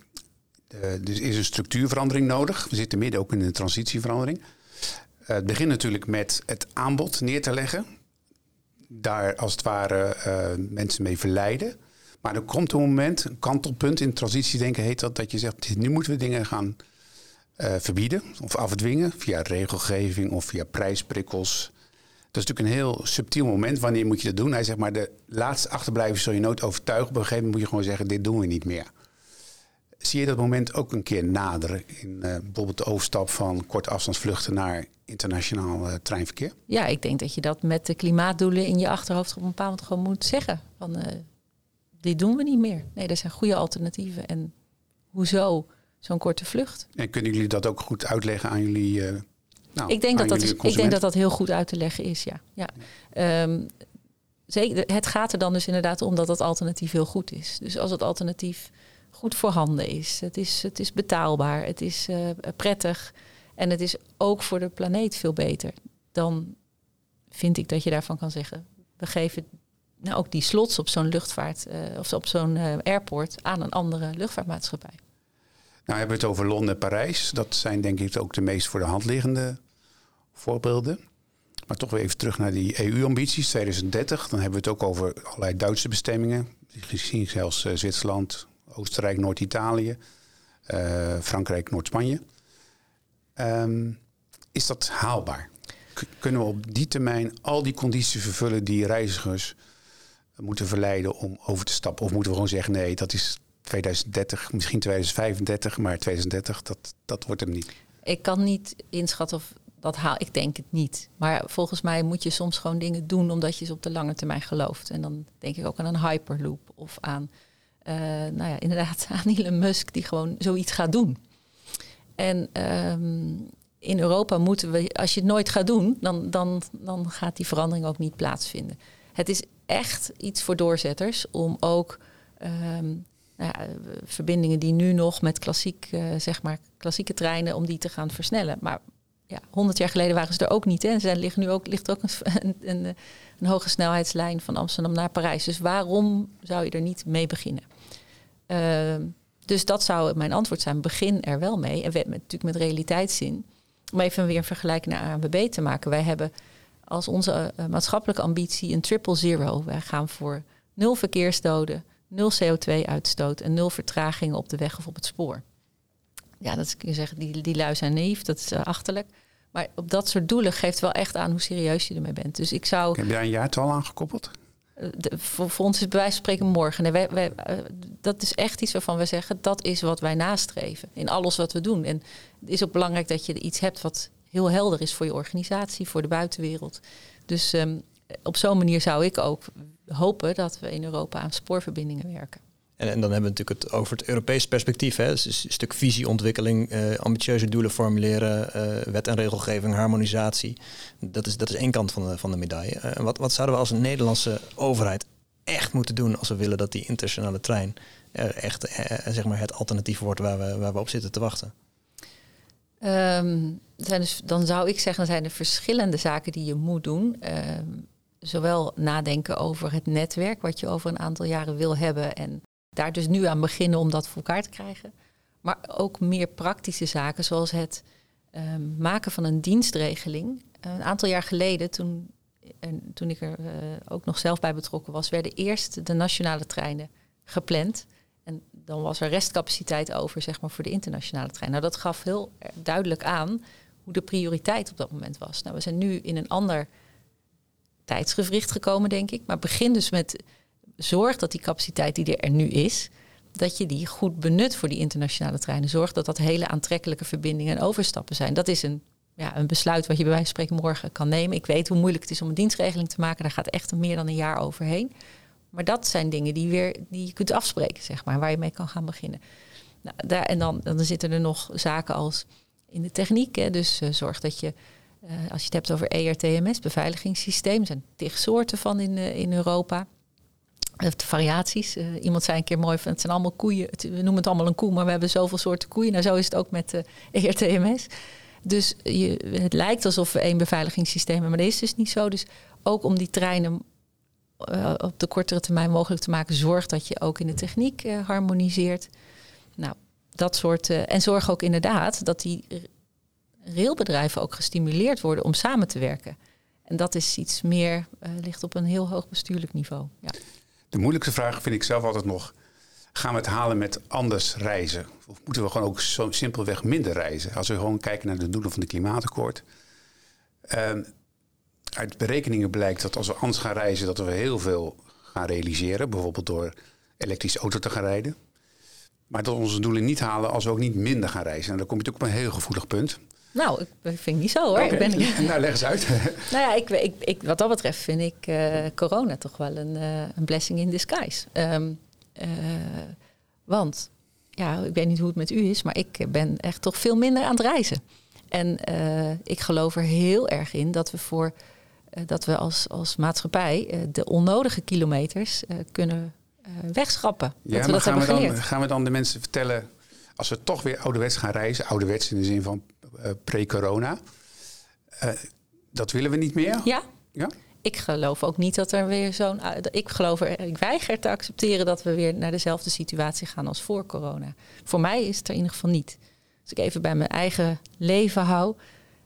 Speaker 3: uh, er is een structuurverandering nodig. We zitten midden ook in een transitieverandering. het begint natuurlijk met het aanbod neer te leggen. Daar als het ware mensen mee verleiden. Maar er komt een moment, een kantelpunt in transitiedenken heet dat, dat je zegt, nu moeten we dingen gaan uh, verbieden of afdwingen via regelgeving of via prijsprikkels. Dat is natuurlijk een heel subtiel moment. Wanneer moet je dat doen? Hij zegt maar, de laatste achterblijven zul je nooit overtuigen. Op een gegeven moment moet je gewoon zeggen, dit doen we niet meer. Zie je dat moment ook een keer naderen in uh, bijvoorbeeld de overstap van korte afstandsvluchten naar internationaal uh, treinverkeer?
Speaker 2: Ja, ik denk dat je dat met de klimaatdoelen in je achterhoofd op een bepaald moment gewoon moet zeggen. Van, dit doen we niet meer. Nee, er zijn goede alternatieven. En hoezo? Zo'n korte vlucht.
Speaker 3: En kunnen jullie dat ook goed uitleggen aan jullie? Uh, nou,
Speaker 2: ik, denk dat dat, ik denk dat dat heel goed uit te leggen is, ja. ja. Um, zeker, het gaat er dan dus inderdaad om dat dat alternatief heel goed is. Dus als het alternatief goed voorhanden is, het is, het is betaalbaar, het is uh, prettig en het is ook voor de planeet veel beter, dan vind ik dat je daarvan kan zeggen, we geven nou, ook die slots op zo'n luchtvaart uh, of op zo'n airport aan een andere luchtvaartmaatschappij.
Speaker 3: Nou hebben we het over Londen en Parijs. Dat zijn denk ik ook de meest voor de hand liggende voorbeelden. Maar toch weer even terug naar die EU-ambities 2030. Dan hebben we het ook over allerlei Duitse bestemmingen. Gezien zelfs uh, Zwitserland, Oostenrijk, Noord-Italië, uh, Frankrijk, Noord-Spanje. Um, is dat haalbaar? Kunnen we op die termijn al die condities vervullen die reizigers moeten verleiden om over te stappen? Of moeten we gewoon zeggen nee, dat is 2030, misschien 2035, maar 2030, dat, dat wordt hem niet.
Speaker 2: Ik kan niet inschatten of dat haal. Ik denk het niet. Maar volgens mij moet je soms gewoon dingen doen omdat je ze op de lange termijn gelooft. En dan denk ik ook aan een hyperloop of aan, uh, nou ja, inderdaad *laughs* aan Elon Musk die gewoon zoiets gaat doen. En um, in Europa moeten we, als je het nooit gaat doen, dan, dan, dan gaat die verandering ook niet plaatsvinden. Het is echt iets voor doorzetters om ook Ehm, nou ja, verbindingen die nu nog met klassiek, uh, zeg maar, klassieke treinen, om die te gaan versnellen. Maar ja, 100 jaar geleden waren ze er ook niet. En er ligt nu ook, ligt ook een, *laughs* een, een, hoge snelheidslijn van Amsterdam naar Parijs. Dus waarom zou je er niet mee beginnen? Uh, dus dat zou mijn antwoord zijn. Begin er wel mee. En we, natuurlijk met realiteitszin. Om even weer een vergelijking naar ANWB te maken. Wij hebben als onze maatschappelijke ambitie een triple zero. Wij gaan voor nul verkeersdoden, nul CO2-uitstoot en nul vertragingen op de weg of op het spoor. Ja, dat kun je zeggen, die, die lui zijn naïef, dat is uh, achterlijk. Maar op dat soort doelen geeft wel echt aan hoe serieus je ermee bent. Dus ik zou.
Speaker 3: Heb jij een jaartal aangekoppeld?
Speaker 2: Uh, de, voor, voor, ons is bij wijze van spreken morgen. Nee, wij, wij, uh, dat is echt iets waarvan we zeggen, dat is wat wij nastreven in alles wat we doen. En het is ook belangrijk dat je iets hebt wat heel helder is voor je organisatie, voor de buitenwereld. Dus um, op zo'n manier zou ik ook hopen dat we in Europa aan spoorverbindingen werken.
Speaker 4: En, en, dan hebben we natuurlijk het over het Europees perspectief. Hè. Dus een stuk visieontwikkeling, uh, ambitieuze doelen formuleren, uh, wet en regelgeving, harmonisatie. Dat is, dat is één kant van de, van de medaille. Uh, wat, wat zouden we als Nederlandse overheid echt moeten doen als we willen dat die internationale trein echt zeg maar het alternatief wordt waar we, waar we op zitten te wachten?
Speaker 2: Um, zijn dus, dan zou ik zeggen, zijn er verschillende zaken die je moet doen. Um, zowel nadenken over het netwerk, wat je over een aantal jaren wil hebben. En daar dus nu aan beginnen om dat voor elkaar te krijgen. Maar ook meer praktische zaken, zoals het um, maken van een dienstregeling. Een aantal jaar geleden, toen, en toen ik er uh, ook nog zelf bij betrokken was, werden eerst de nationale treinen gepland. En dan was er restcapaciteit over, zeg maar, voor de internationale trein. Nou, dat gaf heel duidelijk aan hoe de prioriteit op dat moment was. Nou, we zijn nu in een ander tijdsgevricht gekomen, denk ik. Maar begin dus met zorg dat die capaciteit die er nu is, dat je die goed benut voor die internationale treinen. Zorg dat dat hele aantrekkelijke verbindingen en overstappen zijn. Dat is een, ja, een besluit wat je bij wijze van spreken morgen kan nemen. Ik weet hoe moeilijk het is om een dienstregeling te maken. Daar gaat echt meer dan een jaar overheen. Maar dat zijn dingen die, weer, die je kunt afspreken, zeg maar, waar je mee kan gaan beginnen. Nou, daar, en dan, dan zitten er nog zaken als in de techniek. Hè, dus uh, zorg dat je, uh, als je het hebt over ERTMS, beveiligingssysteem, zijn tig soorten van in, uh, in Europa. De variaties. iemand zei een keer mooi van het zijn allemaal koeien. We noemen het allemaal een koe, maar we hebben zoveel soorten koeien. Nou, zo is het ook met ERTMS. Dus je, het lijkt alsof we één beveiligingssysteem hebben, maar dat is dus niet zo. Dus ook om die treinen op de kortere termijn mogelijk te maken. Zorg dat je ook in de techniek harmoniseert. Nou, dat soort. En zorg ook inderdaad dat die railbedrijven ook gestimuleerd worden om samen te werken. En dat is iets meer, ligt op een heel hoog bestuurlijk niveau. Ja.
Speaker 3: De moeilijkste vraag vind ik zelf altijd nog. Gaan we het halen met anders reizen? Of moeten we gewoon ook zo simpelweg minder reizen? Als we gewoon kijken naar de doelen van de klimaatakkoord. Ehm, uit berekeningen blijkt dat als we anders gaan reizen, dat we heel veel gaan realiseren. Bijvoorbeeld door elektrische auto te gaan rijden. Maar dat we onze doelen niet halen als we ook niet minder gaan reizen. En dan kom je natuurlijk op een heel gevoelig punt.
Speaker 2: Nou, ik vind het niet zo hoor.
Speaker 3: Okay. Ik ben... nou, leg eens uit. *laughs*
Speaker 2: nou ja, ik, ik, ik, wat dat betreft vind ik uh, corona toch wel een, uh, een blessing in disguise. Um, uh, want, ja, ik weet niet hoe het met u is, maar ik ben echt toch veel minder aan het reizen. En ik geloof er heel erg in dat we voor dat we als, als maatschappij de onnodige kilometers kunnen wegschrappen.
Speaker 3: Ja,
Speaker 2: dat we
Speaker 3: dat
Speaker 2: gaan,
Speaker 3: we dan, gaan we dan de mensen vertellen, als we toch weer ouderwets gaan reizen, ouderwets in de zin van pre-corona, dat willen we niet meer?
Speaker 2: Ja.
Speaker 3: ja.
Speaker 2: Ik geloof ook niet dat er weer zo'n. Ik geloof er, ik weiger te accepteren dat we weer naar dezelfde situatie gaan als voor corona. Voor mij is het er in ieder geval niet. Als ik even bij mijn eigen leven hou,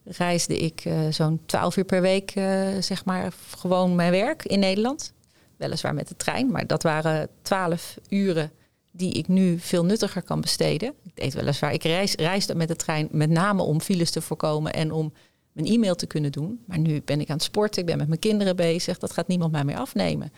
Speaker 2: reisde ik uh, zo'n 12 uur per week, uh, zeg maar, gewoon mijn werk in Nederland. Weliswaar met de trein, maar dat waren 12 uren die ik nu veel nuttiger kan besteden. Ik deed weliswaar, ik reis, reisde met de trein met name om files te voorkomen en om mijn e-mail te kunnen doen. Maar nu ben ik aan het sporten, ik ben met mijn kinderen bezig. Dat gaat niemand mij meer afnemen.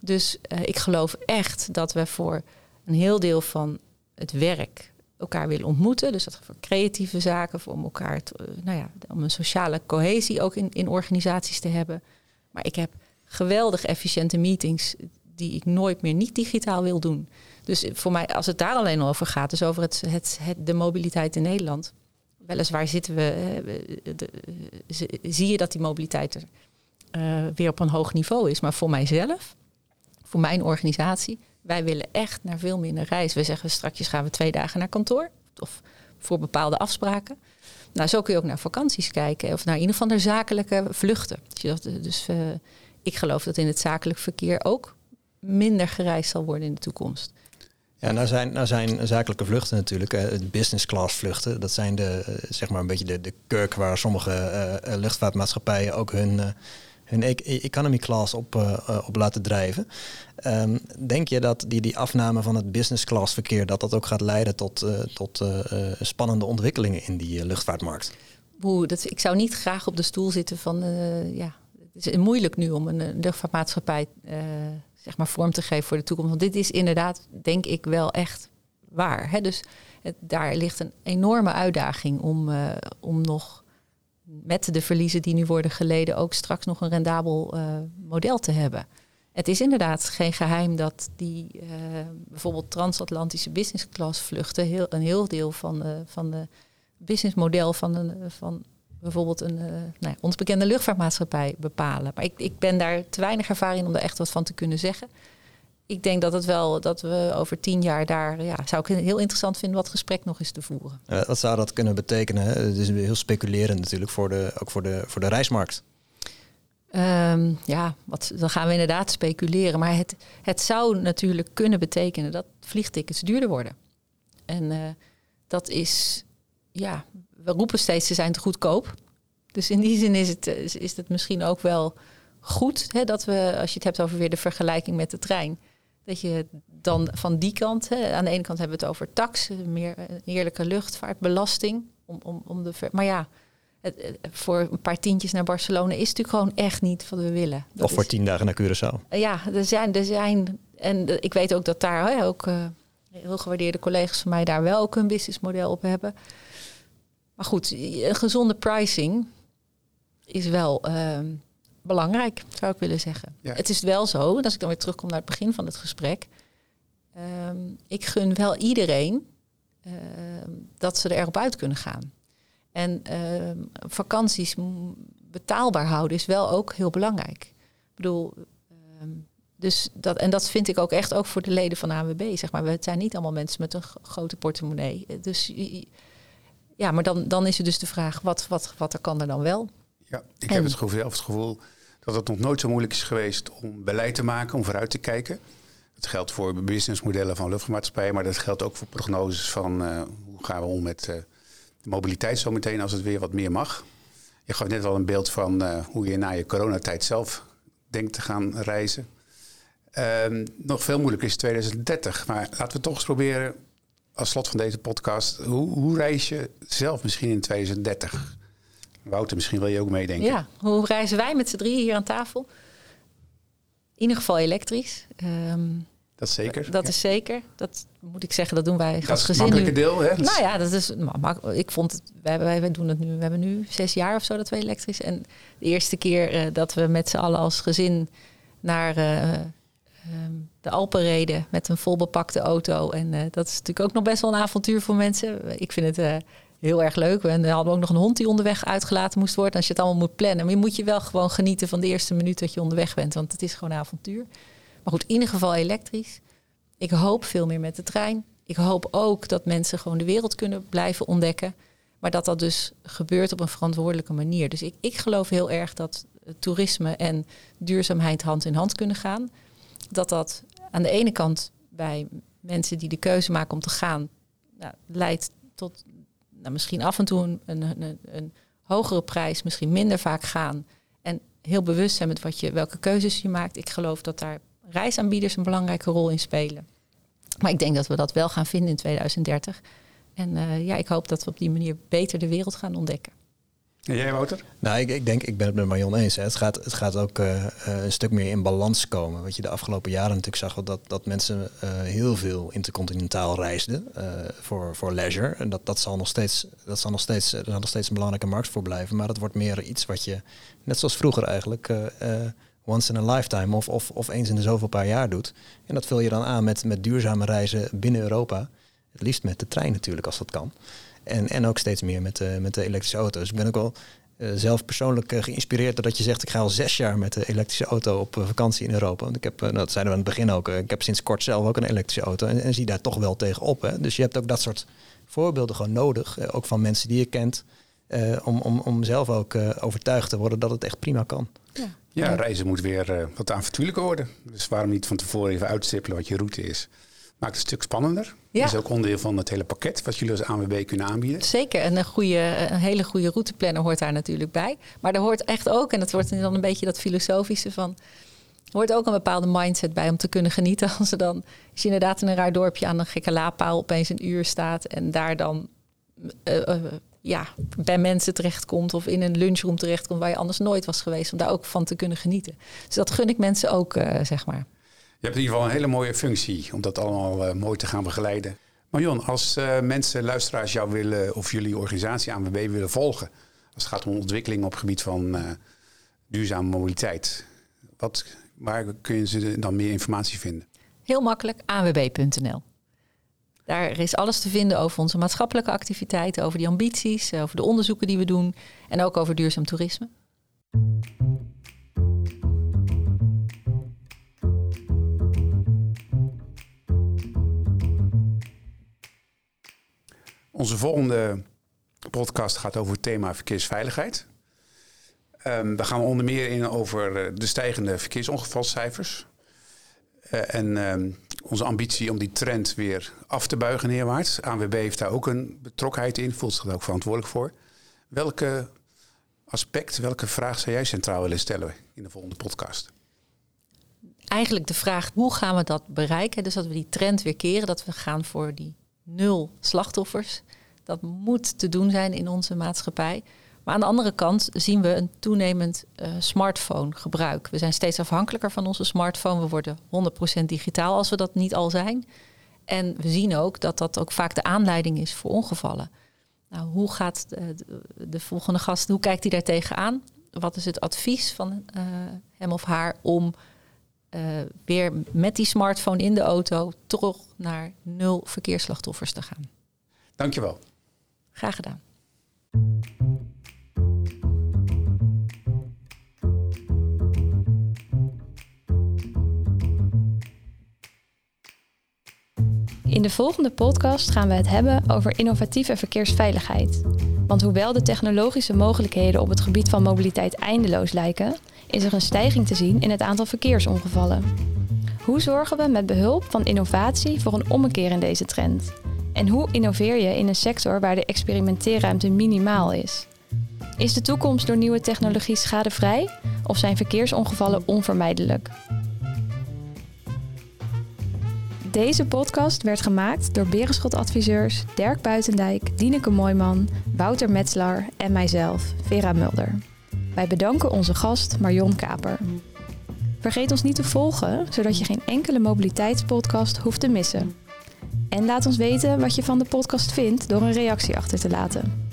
Speaker 2: Dus uh, ik geloof echt dat we voor een heel deel van het werk elkaar willen ontmoeten. Dus dat voor creatieve zaken, voor om elkaar, te, nou ja, om een sociale cohesie ook in, in organisaties te hebben. Maar ik heb geweldig efficiënte meetings die ik nooit meer niet digitaal wil doen. Dus voor mij, als het daar alleen over gaat, dus over het, het, de mobiliteit in Nederland. Weliswaar zitten we, de, zie je dat die mobiliteit er weer op een hoog niveau is. Maar voor mijzelf, voor mijn organisatie, Wij willen echt naar veel minder reizen. We zeggen straks gaan we twee dagen naar kantoor. Of voor bepaalde afspraken. Nou, zo kun je ook naar vakanties kijken. Of naar ieder geval naar zakelijke vluchten. Dus uh, ik geloof dat in het zakelijk verkeer ook minder gereisd zal worden in de toekomst.
Speaker 4: Ja, nou zijn, nou zijn zakelijke vluchten natuurlijk, uh, business class vluchten, dat zijn de, uh, zeg maar een beetje de, de kurk waar sommige uh, luchtvaartmaatschappijen ook hun, hun e economy class op, op laten drijven. Um, denk je dat die, die afname van het business class verkeer, dat dat ook gaat leiden tot, tot spannende ontwikkelingen in die luchtvaartmarkt?
Speaker 2: Boe, dat, ik zou niet graag op de stoel zitten van, ja, het is moeilijk nu om een luchtvaartmaatschappij zeg maar vorm te geven voor de toekomst. Want dit is inderdaad, denk ik, wel echt waar. Hè? Dus daar ligt een enorme uitdaging om, uh, om nog met de verliezen die nu worden geleden ook straks nog een rendabel uh, model te hebben. Het is inderdaad geen geheim dat die uh, bijvoorbeeld transatlantische business class vluchten heel, een heel deel van de, van de businessmodel van, een, van bijvoorbeeld een, uh, nou, ons bekende luchtvaartmaatschappij bepalen. Maar ik, ik ben daar te weinig ervaring om er echt wat van te kunnen zeggen. Ik denk dat het wel dat we over tien jaar daar, ja, zou ik heel interessant vinden wat gesprek nog eens te voeren.
Speaker 4: Uh, wat zou dat kunnen betekenen? Het is heel speculerend natuurlijk voor de, ook voor de, voor de reismarkt.
Speaker 2: Um, ja, wat, dan gaan we inderdaad speculeren. Maar het, het zou natuurlijk kunnen betekenen dat vliegtickets duurder worden. En uh, dat is ja, we roepen steeds ze zijn te goedkoop. Dus in die zin is het, eh, is het misschien ook wel goed hè, dat we, als je het hebt over weer de vergelijking met de trein, dat je dan van die kant, hè, aan de ene kant hebben we het over tax, meer eh, eerlijke luchtvaartbelasting. Om, om, om de maar ja, het, voor een paar tientjes naar Barcelona is natuurlijk gewoon echt niet wat we willen.
Speaker 4: Dat of voor tien dagen naar Curaçao.
Speaker 2: Ja, er zijn, er zijn en ik weet ook dat daar hè, ook uh, heel gewaardeerde collega's van mij daar wel ook een businessmodel op hebben. Maar goed, een gezonde pricing is wel uh, belangrijk, zou ik willen zeggen. Ja. Het is wel zo, als ik dan weer terugkom naar het begin van het gesprek. Um, ik gun wel iedereen uh, dat ze er erop uit kunnen gaan. En vakanties betaalbaar houden is wel ook heel belangrijk. Ik bedoel, dus dat, en dat vind ik ook echt ook voor de leden van de ANWB. Zeg maar. We zijn niet allemaal mensen met een grote portemonnee. Dus ja, maar dan, dan is er dus de vraag, wat, wat, wat er kan er dan wel?
Speaker 3: Ja, ik heb het gevoel, het gevoel dat het nog nooit zo moeilijk is geweest om beleid te maken, om vooruit te kijken. Dat geldt voor businessmodellen van luchtvaartmaatschappijen, maar dat geldt ook voor prognoses van uh, hoe gaan we om met uh, de mobiliteit zometeen als het weer wat meer mag. Je gaf net al een beeld van uh, hoe je na je coronatijd zelf denkt te gaan reizen. Ehm, nog veel moeilijker is 2030, maar laten we toch eens proberen als slot van deze podcast, hoe, hoe reis je zelf misschien in 2030? Wouter, misschien wil je ook meedenken.
Speaker 2: Ja, hoe reizen wij met z'n drieën hier aan tafel? In ieder geval elektrisch. Um,
Speaker 3: dat is zeker.
Speaker 2: Dat is zeker. Dat moet ik zeggen, dat doen wij
Speaker 3: als gezin. Dat is het deel, hè?
Speaker 2: Nou ja, dat is. Ik vond het. Wij, wij, wij, doen het nu. We hebben nu zes jaar of zo dat we elektrisch. En de eerste keer uh, dat we met z'n allen als gezin naar uh, um, de Alpen reden met een volbepakte auto. En uh, dat is natuurlijk ook nog best wel een avontuur voor mensen. Ik vind het uh, heel erg leuk. En we hadden ook nog een hond die onderweg uitgelaten moest worden. Als je het allemaal moet plannen. Maar je moet je wel gewoon genieten van de eerste minuut dat je onderweg bent. Want het is gewoon een avontuur. Maar goed, in ieder geval elektrisch. Ik hoop veel meer met de trein. Ik hoop ook dat mensen gewoon de wereld kunnen blijven ontdekken. Maar dat dat dus gebeurt op een verantwoordelijke manier. Dus ik, ik geloof heel erg dat toerisme en duurzaamheid hand in hand kunnen gaan dat dat aan de ene kant bij mensen die de keuze maken om te gaan, nou, leidt tot nou, misschien af en toe een, een, een, hogere prijs, misschien minder vaak gaan. En heel bewust zijn met wat je, welke keuzes je maakt. Ik geloof dat daar reisaanbieders een belangrijke rol in spelen. Maar ik denk dat we dat wel gaan vinden in 2030. En uh, ja, ik hoop dat we op die manier beter de wereld gaan ontdekken.
Speaker 3: En jij, Wouter?
Speaker 4: Nou, ik, ik, denk, ik ben het met Marion eens. Het, gaat, het gaat ook uh, een stuk meer in balans komen. Wat je de afgelopen jaren natuurlijk zag, dat, dat mensen uh, heel veel intercontinentaal reisden voor, voor leisure. En dat, dat zal nog steeds, dat zal nog steeds, er zal nog steeds een belangrijke markt voor blijven. Maar dat wordt meer iets wat je, net zoals vroeger eigenlijk, once in a lifetime of, of, of eens in de zoveel paar jaar doet. En dat vul je dan aan met, met duurzame reizen binnen Europa. Het liefst met de trein natuurlijk, als dat kan. En, en ook steeds meer met de, met de elektrische auto's. Ik ben ook wel zelf persoonlijk geïnspireerd doordat je zegt... ik ga al zes jaar met de elektrische auto op vakantie in Europa. Want ik heb, nou, dat zeiden we aan het begin ook... ik heb sinds kort zelf ook een elektrische auto en, en zie daar toch wel tegen op. Hè? Dus je hebt ook dat soort voorbeelden gewoon nodig. ook van mensen die je kent... om, om, om zelf ook overtuigd te worden dat het echt prima kan.
Speaker 3: Ja, ja reizen moet weer wat avontuurlijker worden. Dus waarom niet van tevoren even uitstippelen wat je route is? Maakt het een stuk spannender. Ja. Dat is ook onderdeel van het hele pakket wat jullie als ANWB kunnen aanbieden.
Speaker 2: Zeker, en een, goede, een hele goede routeplanner hoort daar natuurlijk bij. Maar er hoort echt ook, en dat wordt dan een beetje dat filosofische van... Hoort ook een bepaalde mindset bij om te kunnen genieten. *laughs* Als, er dan, als je inderdaad in een raar dorpje aan een gekke laadpaal opeens een uur staat... en daar dan uh, uh, ja, bij mensen terechtkomt of in een lunchroom terechtkomt... waar je anders nooit was geweest, om daar ook van te kunnen genieten. Dus dat gun ik mensen ook, uh, zeg maar.
Speaker 3: Je hebt in ieder geval een hele mooie functie om dat allemaal uh, mooi te gaan begeleiden. Marion, als uh, mensen, luisteraars jou willen of jullie organisatie ANWB willen volgen, als het gaat om ontwikkeling op het gebied van uh, duurzame mobiliteit, wat, waar kun je ze dan meer informatie vinden?
Speaker 2: Heel makkelijk, anwb.nl. Daar is alles te vinden over onze maatschappelijke activiteiten, over die ambities, over de onderzoeken die we doen en ook over duurzaam toerisme.
Speaker 3: Onze volgende podcast gaat over het thema verkeersveiligheid. Um, daar gaan we onder meer in over eh, de stijgende verkeersongevalcijfers. Uh, en um, onze ambitie om die trend weer af te buigen neerwaarts. ANWB heeft daar ook een betrokkenheid in, voelt zich daar ook verantwoordelijk voor. Welke aspect, welke vraag zou jij centraal willen stellen in de volgende podcast?
Speaker 2: Eigenlijk de vraag hoe gaan we dat bereiken? Dus dat we die trend weer keren, dat we gaan voor die nul slachtoffers. Dat moet te doen zijn in onze maatschappij. Maar aan de andere kant zien we een toenemend uh, smartphone-gebruik. We zijn steeds afhankelijker van onze smartphone. We worden 100% digitaal als we dat niet al zijn. En we zien ook dat dat ook vaak de aanleiding is voor ongevallen. Nou, hoe gaat de, de volgende gast, hoe kijkt hij daar tegenaan? Wat is het advies van uh, hem of haar om weer met die smartphone in de auto terug naar nul verkeersslachtoffers te gaan.
Speaker 3: Dankjewel.
Speaker 2: Graag gedaan.
Speaker 1: In de volgende podcast gaan we het hebben over innovatieve verkeersveiligheid. Want hoewel de technologische mogelijkheden op het gebied van mobiliteit eindeloos lijken, is er een stijging te zien in het aantal verkeersongevallen. Hoe zorgen we met behulp van innovatie voor een ommekeer in deze trend? En hoe innoveer je in een sector waar de experimenteerruimte minimaal is? Is de toekomst door nieuwe technologie schadevrij of zijn verkeersongevallen onvermijdelijk? Deze podcast werd gemaakt door Berenschot-adviseurs Dirk Buitendijk, Dieneke Mooiman, Wouter Metzler en mijzelf, Vera Mulder. Wij bedanken onze gast Marion Kaper. Vergeet ons niet te volgen, zodat je geen enkele mobiliteitspodcast hoeft te missen. En laat ons weten wat je van de podcast vindt door een reactie achter te laten.